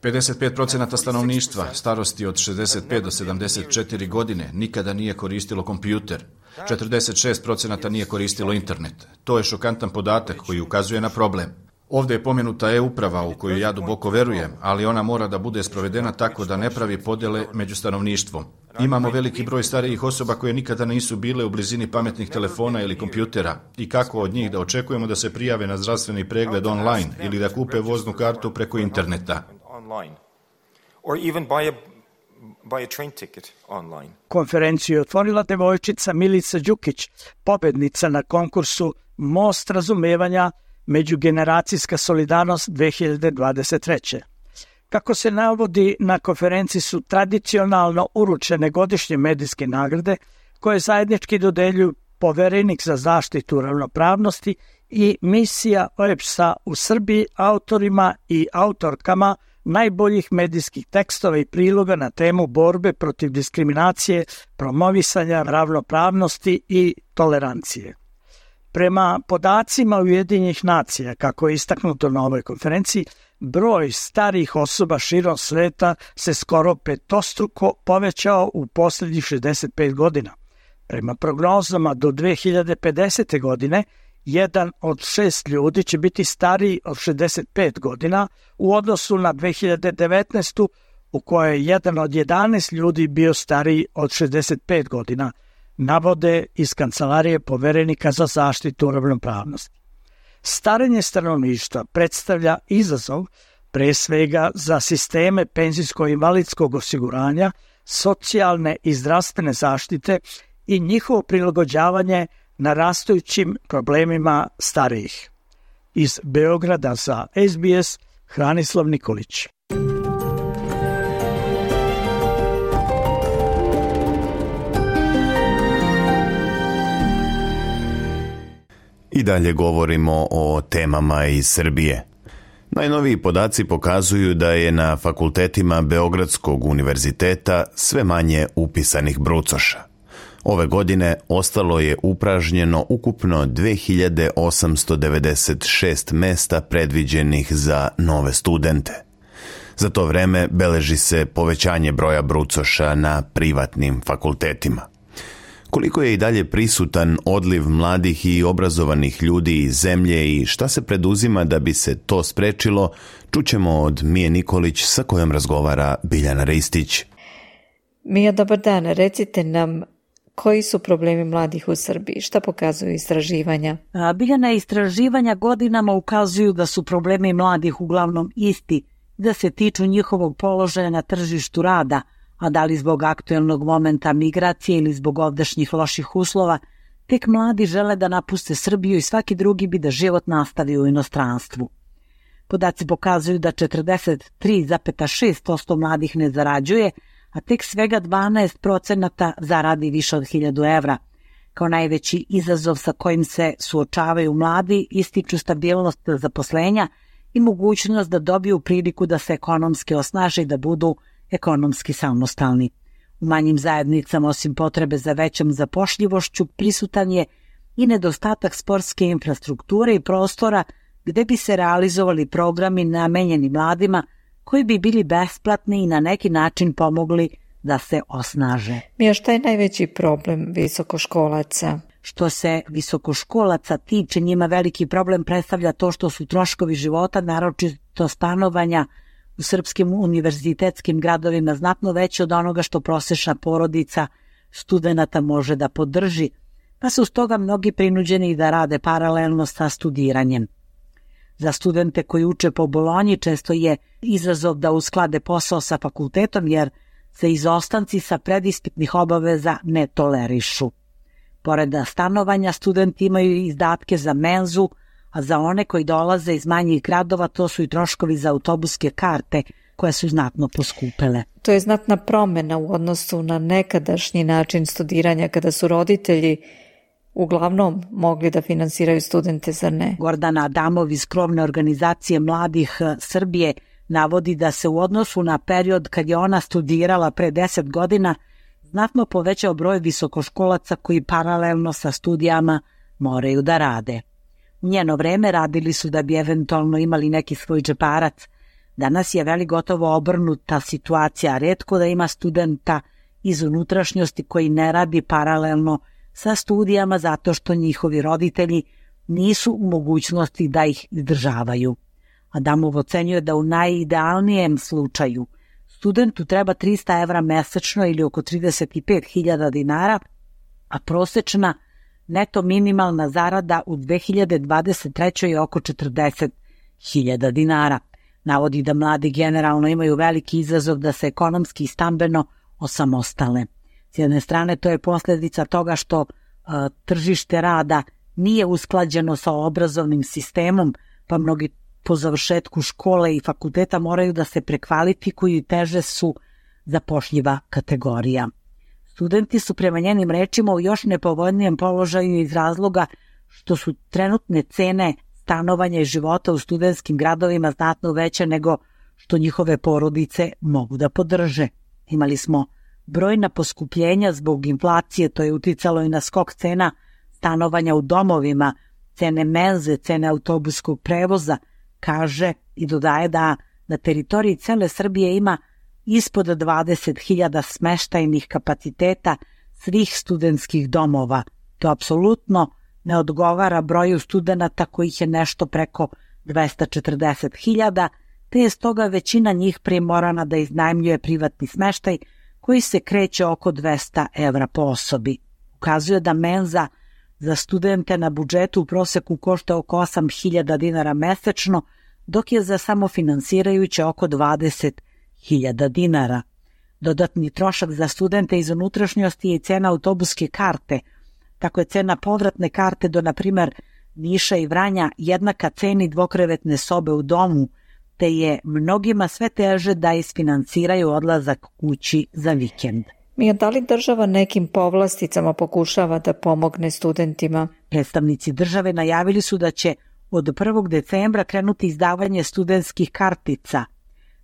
S12: 55% stanovništva starosti od 65 do 74 godine nikada nije koristilo kompjuter. 46% nije koristilo internet. To je šokantan podatak koji ukazuje na problem. Ovde je pomenuta e-uprava u koju ja duboko verujem, ali ona mora da bude sprovedena tako da ne pravi podele među stanovništvom. Imamo veliki broj starijih osoba koje nikada nisu bile u blizini pametnih telefona ili kompjutera i kako od njih da očekujemo da se prijave na zdravstveni pregled online ili da kupe voznu kartu preko interneta. online. Or even buy a,
S9: a train ticket Konferenciju je otvorila devojčica Milica Đukić, pobednica na konkursu Most razumevanja Međugeneracijska solidarnost 2023. Kako se navodi, na konferenciji su tradicionalno uručene godišnje medijske nagrade koje zajednički dodelju poverenik za zaštitu ravnopravnosti i misija OEPS-a u Srbiji autorima i autorkama najboljih medijskih tekstova i priloga na temu borbe protiv diskriminacije, promovisanja ravnopravnosti i tolerancije. Prema podacima Ujedinjenih nacija, kako je istaknuto na ovoj konferenciji, broj starih osoba širom sveta se skoro petostruko povećao u poslednjih 65 godina. Prema prognozama do 2050. godine, jedan od šest ljudi će biti stariji od 65 godina u odnosu na 2019. u kojoj je jedan od 11 ljudi bio stariji od 65 godina – navode iz Kancelarije poverenika za zaštitu ravnopravnosti. Starenje stanovništva predstavlja izazov pre svega za sisteme penzijsko-invalidskog osiguranja, socijalne i zdravstvene zaštite i njihovo prilagođavanje na rastujućim problemima starijih. Iz Beograda za SBS, Hranislav Nikolić.
S1: I dalje govorimo o temama iz Srbije. Najnoviji podaci pokazuju da je na fakultetima Beogradskog univerziteta sve manje upisanih brucoša. Ove godine ostalo je upražnjeno ukupno 2896 mesta predviđenih za nove studente. Za to vreme beleži se povećanje broja brucoša na privatnim fakultetima. Koliko je i dalje prisutan odliv mladih i obrazovanih ljudi iz zemlje i šta se preduzima da bi se to sprečilo, čućemo od Mije Nikolić sa kojom razgovara Biljana Ristić.
S13: Mija, dobar dan. Recite nam koji su problemi mladih u Srbiji? Šta pokazuju istraživanja?
S14: Biljana istraživanja godinama ukazuju da su problemi mladih uglavnom isti, da se tiču njihovog položaja na tržištu rada – a da li zbog aktuelnog momenta migracije ili zbog ovdašnjih loših uslova, tek mladi žele da napuste Srbiju i svaki drugi bi da život nastavi u inostranstvu. Podaci pokazuju da 43,6% mladih ne zarađuje, a tek svega 12% zaradi više od 1000 evra. Kao najveći izazov sa kojim se suočavaju mladi ističu stabilnost zaposlenja i mogućnost da dobiju priliku da se ekonomski osnaže i da budu ekonomski samostalni. U manjim zajednicama, osim potrebe za većom zapošljivošću, prisutan je i nedostatak sportske infrastrukture i prostora gde bi se realizovali programi namenjeni mladima koji bi bili besplatni i na neki način pomogli da se osnaže.
S13: Mija, šta je najveći problem visokoškolaca?
S14: Što se visokoškolaca tiče, njima veliki problem predstavlja to što su troškovi života, naročito stanovanja, u srpskim univerzitetskim gradovima znatno veće od onoga što prosečna porodica studenta može da podrži, pa su stoga mnogi prinuđeni da rade paralelno sa studiranjem. Za studente koji uče po Bolonji često je izazov da usklade posao sa fakultetom jer se izostanci sa predispitnih obaveza ne tolerišu. Pored stanovanja, studenti imaju izdatke za menzu, a za one koji dolaze iz manjih gradova to su i troškovi za autobuske karte koje su znatno poskupele.
S13: To je znatna promena u odnosu na nekadašnji način studiranja kada su roditelji uglavnom mogli da finansiraju studente, zar ne?
S14: Gordana Adamov iz krovne organizacije mladih eh, Srbije navodi da se u odnosu na period kad je ona studirala pre 10 godina znatno povećao broj visokoškolaca koji paralelno sa studijama moraju da rade njeno vreme radili su da bi eventualno imali neki svoj džeparac. Danas je veli gotovo obrnuta situacija, redko da ima studenta iz unutrašnjosti koji ne radi paralelno sa studijama zato što njihovi roditelji nisu u mogućnosti da ih izdržavaju. Adamov ocenjuje da u najidealnijem slučaju studentu treba 300 evra mesečno ili oko 35.000 dinara, a prosečna neto minimalna zarada u 2023. je oko 40.000 dinara. Navodi da mladi generalno imaju veliki izazov da se ekonomski i stambeno osamostale. S jedne strane to je posledica toga što a, e, tržište rada nije usklađeno sa obrazovnim sistemom, pa mnogi po završetku škole i fakulteta moraju da se prekvalifikuju i teže su zapošljiva kategorija. Studenti su prema njenim rečima u još nepovoljnijem položaju iz razloga što su trenutne cene stanovanja i života u studentskim gradovima znatno veće nego što njihove porodice mogu da podrže. Imali smo brojna poskupljenja zbog inflacije, to je uticalo i na skok cena stanovanja u domovima, cene menze, cene autobuskog prevoza, kaže i dodaje da na teritoriji cele Srbije ima ispod 20.000 smeštajnih kapaciteta svih studentskih domova. To apsolutno ne odgovara broju studenta kojih je nešto preko 240.000, te je stoga većina njih primorana da iznajmljuje privatni smeštaj koji se kreće oko 200 evra po osobi. Ukazuje da menza za studente na budžetu u proseku košta oko 8.000 dinara mesečno, dok je za samofinansirajuće oko 20.000 hiljada dinara. Dodatni trošak za studente iz unutrašnjosti je i cena autobuske karte. Tako je cena povratne karte do, na primer, Niša i Vranja jednaka ceni dvokrevetne sobe u domu, te je mnogima sve teže da isfinansiraju odlazak kući za vikend.
S13: Mija, da li država nekim povlasticama pokušava da pomogne studentima?
S14: Predstavnici države najavili su da će od 1. decembra krenuti izdavanje studentskih kartica –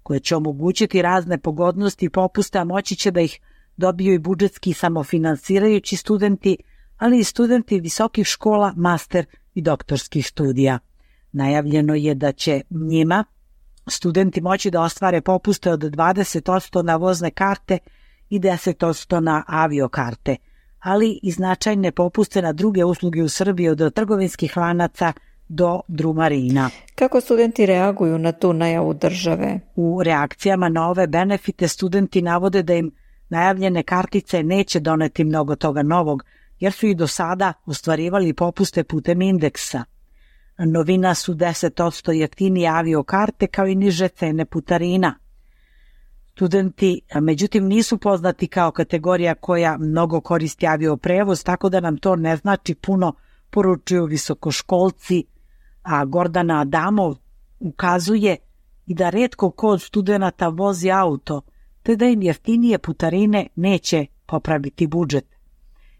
S14: koje će omogućiti razne pogodnosti i popuste, a moći će da ih dobiju i budžetski samofinansirajući studenti, ali i studenti visokih škola, master i doktorskih studija. Najavljeno je da će njima studenti moći da ostvare popuste od 20% na vozne karte i 10% na aviokarte, ali i značajne popuste na druge usluge u Srbiji od trgovinskih lanaca – do drumarina.
S13: Kako studenti reaguju na tu najavu države?
S14: U reakcijama na ove benefite studenti navode da im najavljene kartice neće doneti mnogo toga novog, jer su i do sada ostvarivali popuste putem indeksa. Novina su 10% jeftinije avio karte kao i niže cene putarina. Studenti, međutim, nisu poznati kao kategorija koja mnogo koristi avio prevoz, tako da nam to ne znači puno, poručuju visokoškolci a Gordana Adamov ukazuje i da redko ko od studenta vozi auto, te da im jeftinije putarine neće popraviti budžet.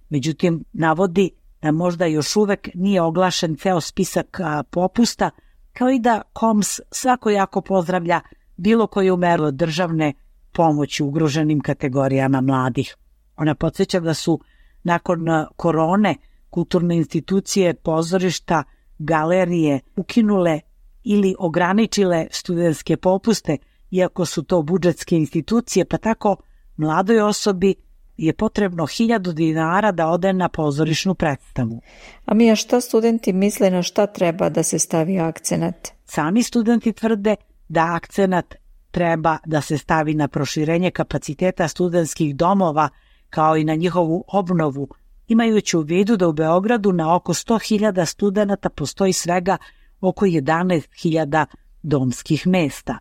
S14: Međutim, navodi da možda još uvek nije oglašen ceo spisak popusta, kao i da KOMS svako jako pozdravlja bilo koju meru državne pomoći ugroženim kategorijama mladih. Ona podsjeća da su nakon korone kulturne institucije, pozorišta, galerije ukinule ili ograničile studentske popuste, iako su to budžetske institucije, pa tako mladoj osobi je potrebno 1000 dinara da ode na pozorišnu predstavu.
S13: A mi, a šta studenti misle na šta treba da se stavi akcenat?
S14: Sami studenti tvrde da akcenat treba da se stavi na proširenje kapaciteta studentskih domova kao i na njihovu obnovu imajući u vidu da u Beogradu na oko 100.000 studenta postoji svega oko 11.000 domskih mesta.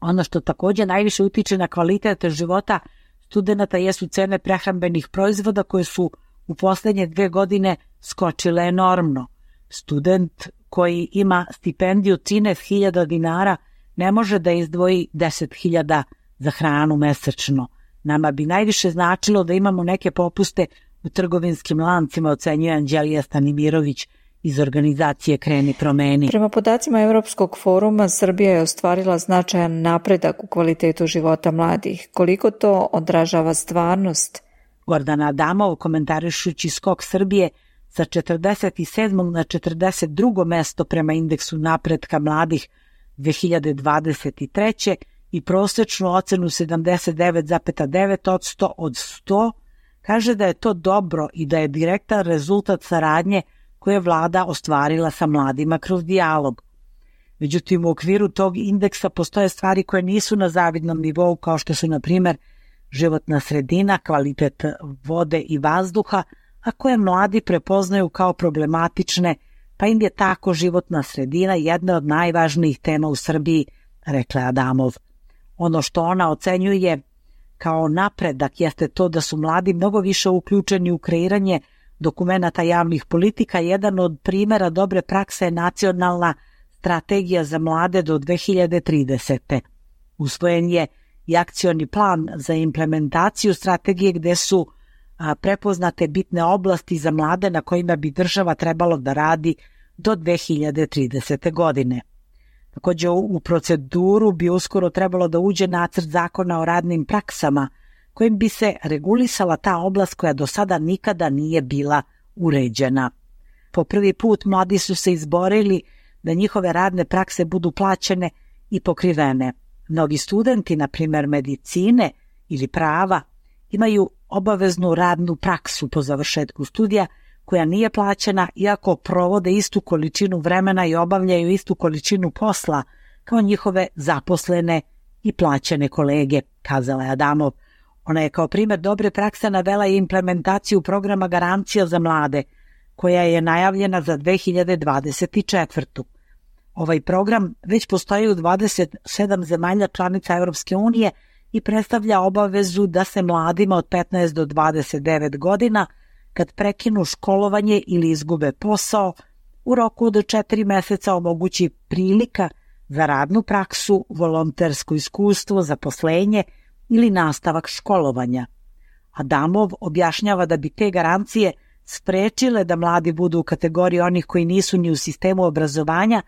S14: Ono što takođe najviše utiče na kvalitet života studenta jesu cene prehrambenih proizvoda koje su u poslednje dve godine skočile enormno. Student koji ima stipendiju 13.000 dinara ne može da izdvoji 10.000 za hranu mesečno. Nama bi najviše značilo da imamo neke popuste u trgovinskim lancima, ocenjuje Anđelija Stanimirović iz organizacije Kreni promeni.
S13: Prema podacima Evropskog foruma, Srbija je ostvarila značajan napredak u kvalitetu života mladih. Koliko to odražava stvarnost?
S14: Gordana Adamov, komentarišući skok Srbije, sa 47. na 42. mesto prema indeksu napretka mladih 2023. i prosečnu ocenu 79,9 od 100 od 100 Kaže da je to dobro i da je direktan rezultat saradnje koje je vlada ostvarila sa mladima kroz dijalog. Međutim, u okviru tog indeksa postoje stvari koje nisu na zavidnom nivou, kao što su, na primer, životna sredina, kvalitet vode i vazduha, a koje mladi prepoznaju kao problematične, pa im je tako životna sredina jedna od najvažnijih tema u Srbiji, rekla Adamov. Ono što ona ocenjuje kao napredak jeste to da su mladi mnogo više uključeni u kreiranje dokumenata javnih politika. Jedan od primera dobre prakse je nacionalna strategija za mlade do 2030. Usvojen je i akcioni plan za implementaciju strategije gde su prepoznate bitne oblasti za mlade na kojima bi država trebalo da radi do 2030. godine. Takođe u proceduru bi uskoro trebalo da uđe nacrt zakona o radnim praksama kojim bi se regulisala ta oblast koja do sada nikada nije bila uređena. Po prvi put mladi su se izborili da njihove radne prakse budu plaćene i pokrivene. Mnogi studenti, na primer medicine ili prava, imaju obaveznu radnu praksu po završetku studija – koja nije plaćena iako provode istu količinu vremena i obavljaju istu količinu posla kao njihove zaposlene i plaćene kolege, kazala je Adamov. Ona je kao primer dobre prakse navela i implementaciju programa Garancija za mlade, koja je najavljena za 2024. Ovaj program već postoji u 27 zemalja članica Europske unije i predstavlja obavezu da se mladima od 15 do 29 godina – kad prekinu školovanje ili izgube posao, u roku od četiri meseca omogući prilika za radnu praksu, volontersko iskustvo, zaposlenje ili nastavak školovanja. Adamov objašnjava da bi te garancije sprečile da mladi budu u kategoriji onih koji nisu ni u sistemu obrazovanja,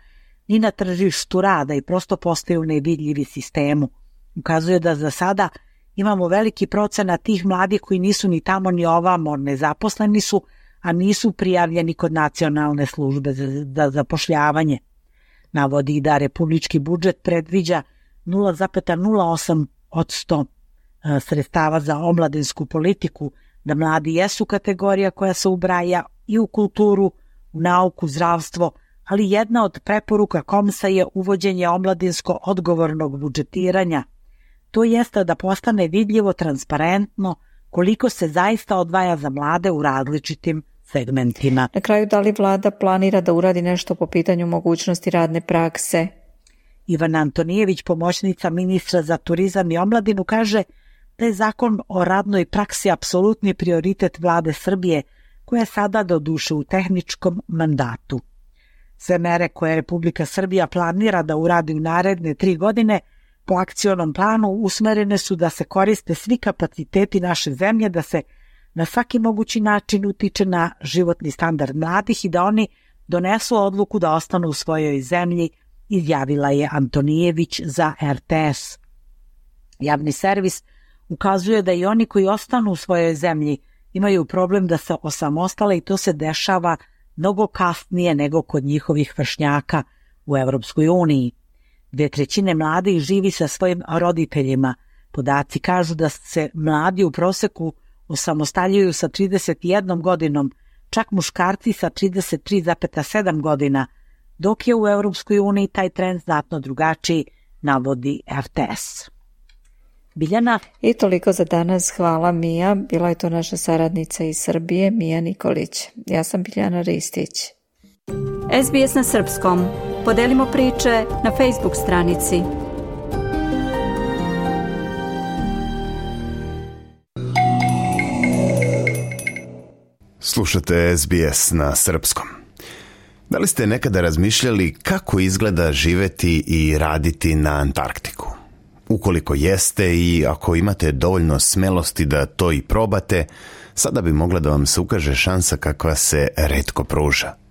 S14: ni na tržištu rada i prosto postaju nevidljivi sistemu. Ukazuje da za sada – imamo veliki procenat tih mladih koji nisu ni tamo ni ovamo, nezaposleni su, a nisu prijavljeni kod nacionalne službe za, za zapošljavanje. Navodi da republički budžet predviđa 0,08 od 100 e, sredstava za omladinsku politiku, da mladi jesu kategorija koja se ubraja i u kulturu, u nauku, zdravstvo, ali jedna od preporuka Komsa je uvođenje omladinsko odgovornog budžetiranja – to jeste da postane vidljivo transparentno koliko se zaista odvaja za mlade u različitim segmentima.
S13: Na kraju, da li vlada planira da uradi nešto po pitanju mogućnosti radne prakse?
S14: Ivan Antonijević, pomoćnica ministra za turizam i omladinu, kaže da je zakon o radnoj praksi apsolutni prioritet vlade Srbije, koja je sada do duše u tehničkom mandatu. Sve mere koje Republika Srbija planira da uradi u naredne tri godine – po akcionom planu usmerene su da se koriste svi kapaciteti naše zemlje, da se na svaki mogući način utiče na životni standard mladih i da oni donesu odluku da ostanu u svojoj zemlji, izjavila je Antonijević za RTS. Javni servis ukazuje da i oni koji ostanu u svojoj zemlji imaju problem da se osamostale i to se dešava mnogo kasnije nego kod njihovih vršnjaka u Evropskoj uniji. Dve trećine mladih živi sa svojim roditeljima. Podaci kažu da se mladi u proseku osamostaljuju sa 31 godinom, čak muškarci sa 33,7 godina, dok je u Europskoj uniji taj trend znatno drugačiji, navodi RTS.
S13: Biljana. I toliko za danas. Hvala Mija. Bila je to naša saradnica iz Srbije, Mija Nikolić. Ja sam Biljana Ristić.
S15: SBS na srpskom. Podelimo priče na Facebook stranici.
S1: Slušate SBS na srpskom. Da li ste nekada razmišljali kako izgleda živeti i raditi na Antarktiku? Ukoliko jeste i ako imate dovoljno smelosti da to i probate, sada bi mogla da vam se ukaže šansa kakva se redko pruža –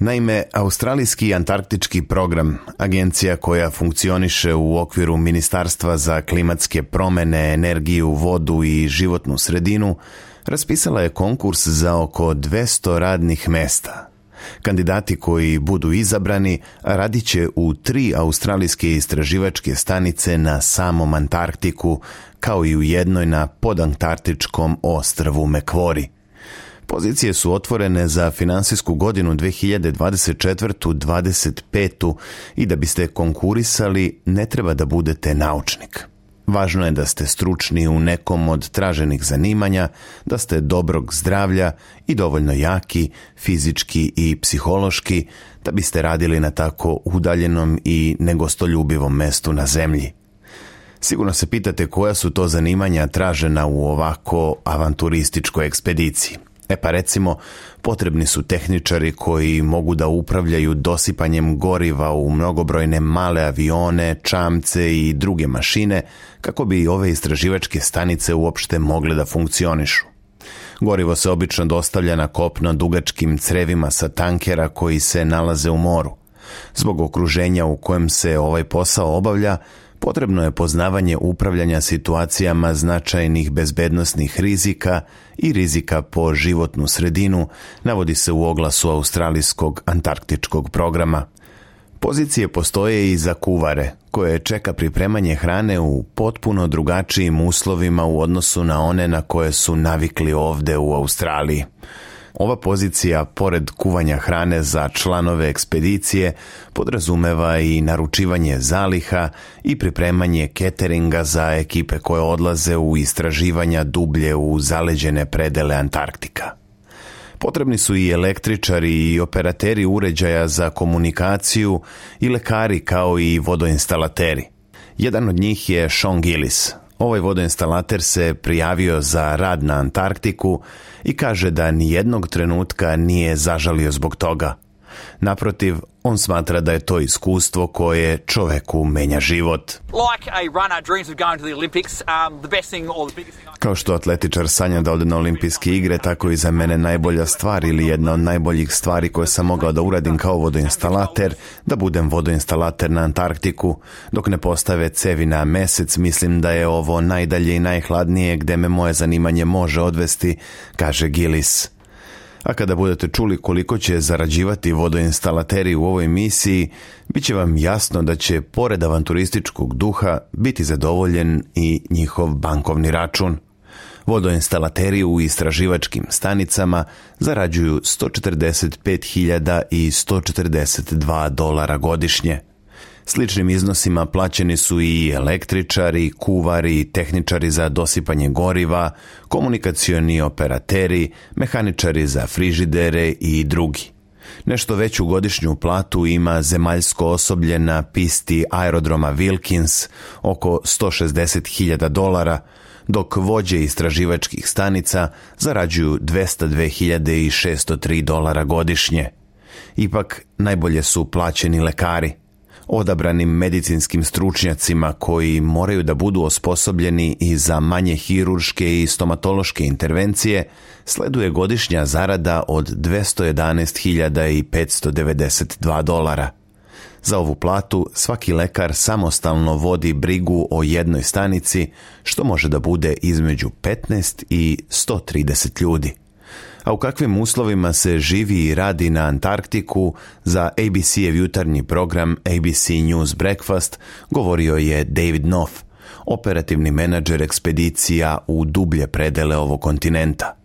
S1: Naime, Australijski antarktički program, agencija koja funkcioniše u okviru Ministarstva za klimatske promene, energiju, vodu i životnu sredinu, raspisala je konkurs za oko 200 radnih mesta – Kandidati koji budu izabrani radit će u tri australijske istraživačke stanice na samom Antarktiku, kao i u jednoj na podantartičkom ostrvu Mekvori – Pozicije su otvorene za finansijsku godinu 2024 25 i da biste konkurisali ne treba da budete naučnik. Važno je da ste stručni u nekom od traženih zanimanja, da ste dobrog zdravlja i dovoljno jaki, fizički i psihološki, da biste radili na tako udaljenom i negostoljubivom mestu na zemlji. Sigurno se pitate koja su to zanimanja tražena u ovako avanturističkoj ekspediciji – E pa recimo, potrebni su tehničari koji mogu da upravljaju dosipanjem goriva u mnogobrojne male avione, čamce i druge mašine kako bi ove istraživačke stanice uopšte mogle da funkcionišu. Gorivo se obično dostavlja na kopno dugačkim crevima sa tankera koji se nalaze u moru. Zbog okruženja u kojem se ovaj posao obavlja, potrebno je poznavanje upravljanja situacijama značajnih bezbednostnih rizika i rizika po životnu sredinu, navodi se u oglasu Australijskog antarktičkog programa. Pozicije postoje i za kuvare, koje čeka pripremanje hrane u potpuno drugačijim uslovima u odnosu na one na koje su navikli ovde u Australiji. Ova pozicija, pored kuvanja hrane za članove ekspedicije, podrazumeva i naručivanje zaliha i pripremanje cateringa za ekipe koje odlaze u istraživanja dublje u zaleđene predele Antarktika. Potrebni su i električari i operateri uređaja za komunikaciju i lekari kao i vodoinstalateri. Jedan od njih je Sean Gillis. Ovaj vodoinstalater se prijavio za rad na Antarktiku i kaže da ni jednog trenutka nije zažalio zbog toga. Naprotiv, on smatra da je to iskustvo koje čoveku menja život. Um,
S16: kao što atletičar sanja da ode na olimpijske igre, tako i za mene najbolja stvar ili jedna od najboljih stvari koje sam mogao da uradim kao vodoinstalater, da budem vodoinstalater na Antarktiku. Dok ne postave cevi na mesec, mislim da je ovo najdalje i najhladnije gde me moje zanimanje može odvesti, kaže Gillis. A kada budete čuli koliko će zarađivati vodoinstalateri u ovoj misiji, bit će vam jasno da će pored avanturističkog duha biti zadovoljen i njihov bankovni račun. Vodoinstalateri u istraživačkim stanicama zarađuju 145.142 dolara godišnje. Sličnim iznosima plaćeni su i električari, kuvari, tehničari za dosipanje goriva, komunikacioni operateri, mehaničari za frižidere i drugi. Nešto veću godišnju platu ima zemaljsko osoblje na pisti aerodroma Wilkins, oko 160.000 dolara, dok vođe istraživačkih stanica zarađuju 202.603 dolara godišnje. Ipak najbolje su plaćeni lekari odabranim medicinskim stručnjacima koji moraju da budu osposobljeni i za manje hirurške i stomatološke intervencije, sleduje godišnja zarada od 211.592 dolara. Za ovu platu svaki lekar samostalno vodi brigu o jednoj stanici, što može da bude između 15 i 130 ljudi a u kakvim uslovima se živi i radi na Antarktiku za ABC-ev jutarnji program ABC News Breakfast govorio je David Noff, operativni menadžer ekspedicija u dublje predele ovog kontinenta.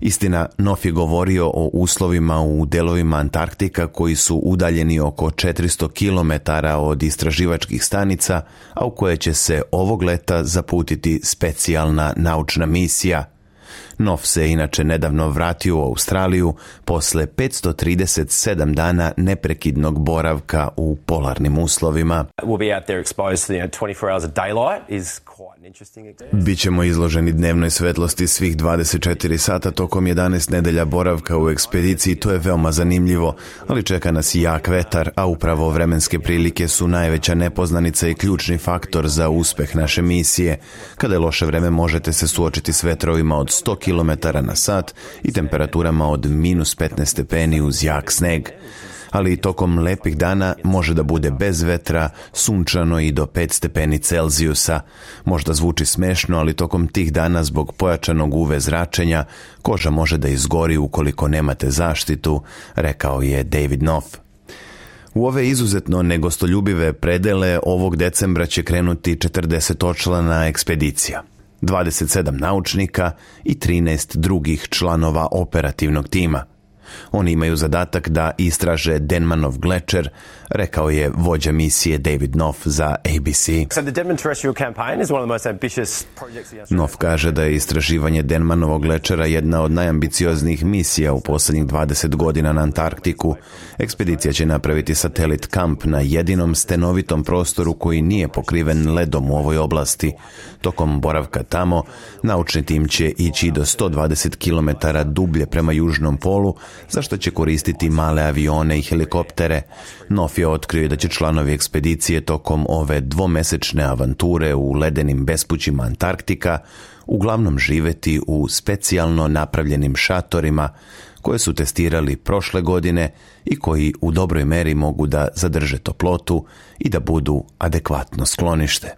S16: Istina, Nof je govorio o uslovima u delovima Antarktika koji su udaljeni oko 400 km od istraživačkih stanica, a u koje će se ovog leta zaputiti specijalna naučna misija – Nof se inače nedavno vratio u Australiju posle 537 dana neprekidnog boravka u polarnim uslovima. Bićemo izloženi dnevnoj svetlosti svih 24 sata tokom 11 nedelja boravka u ekspediciji, to je veoma zanimljivo, ali čeka nas i jak vetar, a upravo vremenske prilike su najveća nepoznanica i ključni faktor za uspeh naše misije. Kada je loše vreme možete se suočiti s vetrovima od 100 km km na sat i temperaturama od minus 15 stepeni uz jak sneg, ali tokom lepih dana može da bude bez vetra, sunčano i do 5 stepeni Celzijusa. Možda zvuči smešno, ali tokom tih dana zbog pojačanog UV zračenja koža može da izgori ukoliko nemate zaštitu, rekao je David Noff. U ove izuzetno negostoljubive predele ovog decembra će krenuti 40 očlana ekspedicija – 27 naučnika i 13 drugih članova operativnog tima. Oni imaju zadatak da istraže Denmanov glečer rekao je vođa misije David Knopf za ABC. Knopf kaže da je istraživanje Denmanovog glečera jedna od najambicioznijih misija u poslednjih 20 godina na Antarktiku. Ekspedicija će napraviti satelit kamp na jedinom stenovitom prostoru koji nije pokriven ledom u ovoj oblasti. Tokom boravka tamo, naučni tim će ići do 120 km dublje prema južnom polu, za što će koristiti male avione i helikoptere. Knopf je otkrio da će članovi ekspedicije tokom ove dvomesečne avanture u ledenim bespućima Antarktika uglavnom živeti u specijalno napravljenim šatorima koje su testirali prošle godine i koji u dobroj meri mogu da zadrže toplotu i da budu adekvatno sklonište.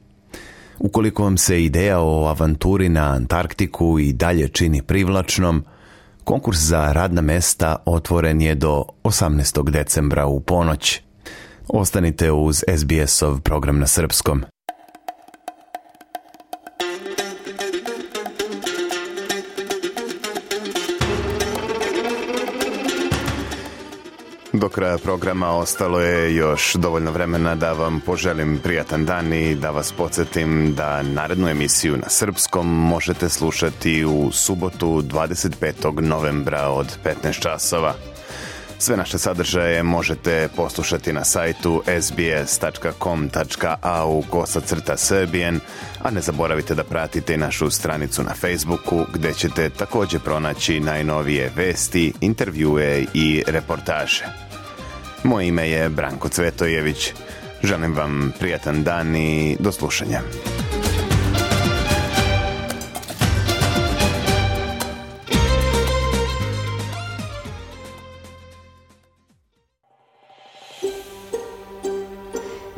S16: Ukoliko vam se ideja o avanturi na Antarktiku i dalje čini privlačnom, konkurs za radna mesta otvoren je do 18. decembra u ponoć. Ostanite uz SBS-ov program na srpskom.
S1: Do kraja programa ostalo je još dovoljno vremena da vam poželim prijatan dan i da vas podsjetim da narednu emisiju na srpskom možete slušati u subotu 25. novembra od 15 časova. Sve naše sadržaje možete poslušati na sajtu sbs.com.au kosacrta srbijen, a ne zaboravite da pratite i našu stranicu na Facebooku gde ćete takođe pronaći najnovije vesti, intervjue i reportaže. Moje ime je Branko Cvetojević. Želim vam prijatan dan i do slušanja.